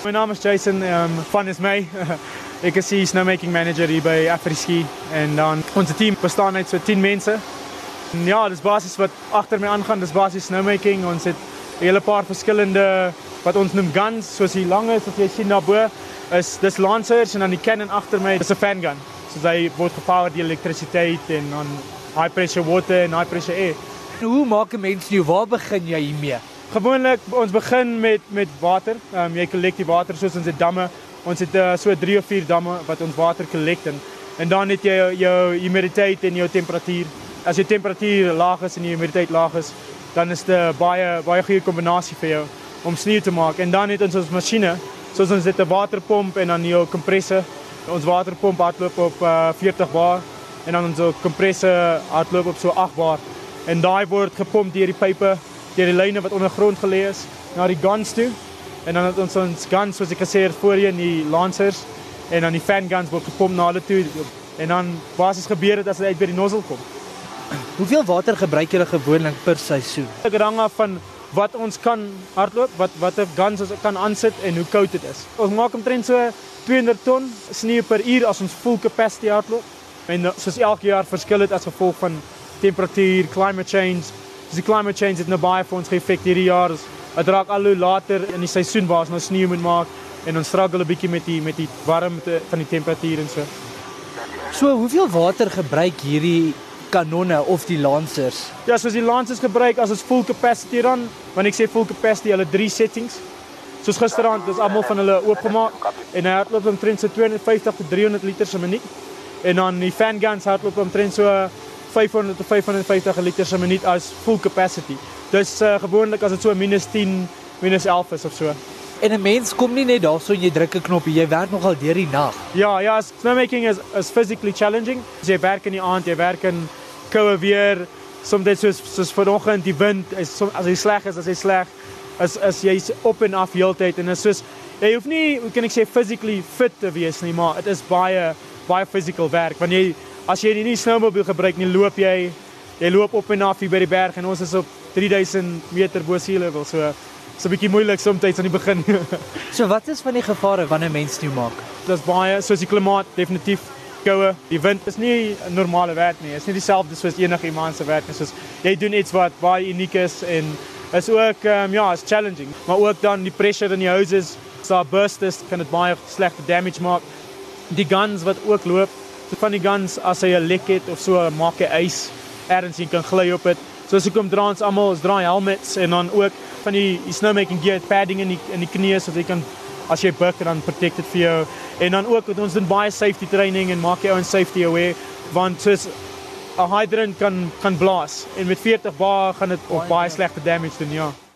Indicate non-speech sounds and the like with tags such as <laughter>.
My naam is Jason, um, van is my. <laughs> Ek is die snowmaking manager hier by Afriski en dan ons team bestaan uit so 10 mense. En ja, dis basies wat agter my aangaan, dis basies snowmaking. Ons het 'n hele paar verskillende wat ons noem guns, soos die langes wat jy sien daarbo, is dis lancers en dan die cannon agter my, dis 'n fan gun. So hy word gepower deur elektrisiteit en dan high pressure water en high pressure air. Hoe maak 'n mens nou? Waar begin jy hiermee? Gewoonlik ons begin met met water. Ehm um, die water soos ons het damme. Ons het uh, so 3 of 4 damme wat ons water kollek en dan het jy jou, humiditeit en jou temperatuur. As jou temperatuur laag is en die humiditeit laag is, dan is dit baie baie goeie kombinasie jou om sneeu te maak. En dan het ons ons masjiene, soos ons het 'n waterpomp en dan jou kompressor. Ons waterpomp hardloop op uh, 40 bar en dan ons kompressor hardloop op so 8 bar. En daai word gepomp deur die pype, deur die lyne wat ondergrond gelê is na die guns toe. En dan het ons ons guns soos ek gesê het voorheen die lancers en dan die fan guns word gepomp na hulle toe en dan basies gebeur dit as dit uit by die nozzle kom. Hoeveel water gebruik julle gewoonlik per seisoen? Dit hang af van wat ons kan hardloop, wat watter guns ons kan aansit en hoe koud dit is. Ons maak omtrent so 200 ton sneeu per uur as ons full capacity hardloop. En uh, soos elke jaar verskil dit as gevolg van temperatuur, climate change. Dis die climate change het nou baie vir ons geëffek hierdie jaar. Dit raak al hoe later in die seisoen waar ons nou sneeu moet maak en ons struggle 'n bietjie met die met die warmte van die temperatuur en so. So, hoeveel water gebruik hierdie kanonne of die lancers? Ja, soos die lancers gebruik as ons full capacity run, wanneer ek sê full capacity, hulle drie settings. Soos gisteraand, dis almal van hulle oopgemaak en hy hardloop omtrent so 250 tot 300 liter per minuut. En dan die fan guns hardloop omtrent so 500 tot 550 liter per minuut as full capacity. Dis uh, gewoonlik as dit so minus 10, minus 11 is of so. En 'n mens kom nie net daarso en jy druk 'n knoppie, jy werk nogal deur die nag. Ja, ja, snowmaking is is physically challenging. Jy werk in die aand, jy werk in koue weer. Soms dit soos soos vanoggend die wind is som, as hy sleg is, as hy sleg is is jy's op en af heeltyd en is soos jy hoef nie, hoe kan ek sê physically fit te wees nie, maar dit is baie baie physical werk. Wanneer jy as jy nie snowmobile gebruik nie, loop jy jy loop op en af hier by die berg en ons is op 3000 meter bo sea level, so so 'n bietjie moeilik soms aan die begin. <laughs> so wat is van die gevare wanneer mens sneeu maak? Dit's baie soos die klimaat definitief koue. Die wind is nie 'n normale werk nie. Is nie dieselfde soos enige iemand se werk nie. Soos jy doen iets wat baie uniek is en is ook um, ja, is challenging. Maar ook dan die pressure in die houses, so daar burst is, kan dit baie slegte damage maak. Die guns wat ook loop, van die guns as hy 'n lek het of so maak hy ys ergens jy kan gly op dit. So as ek kom dra ons almal, ons dra helmets en dan ook van die, die snowmaking gear padding in die in die knieë sodat jy kan as jy buig dan protect dit vir jou. En dan ook ons doen baie safety training en maak jou own safety aware want soos 'n hydrant kan kan blaas en met 40 bar gaan dit op baie slegte damage doen ja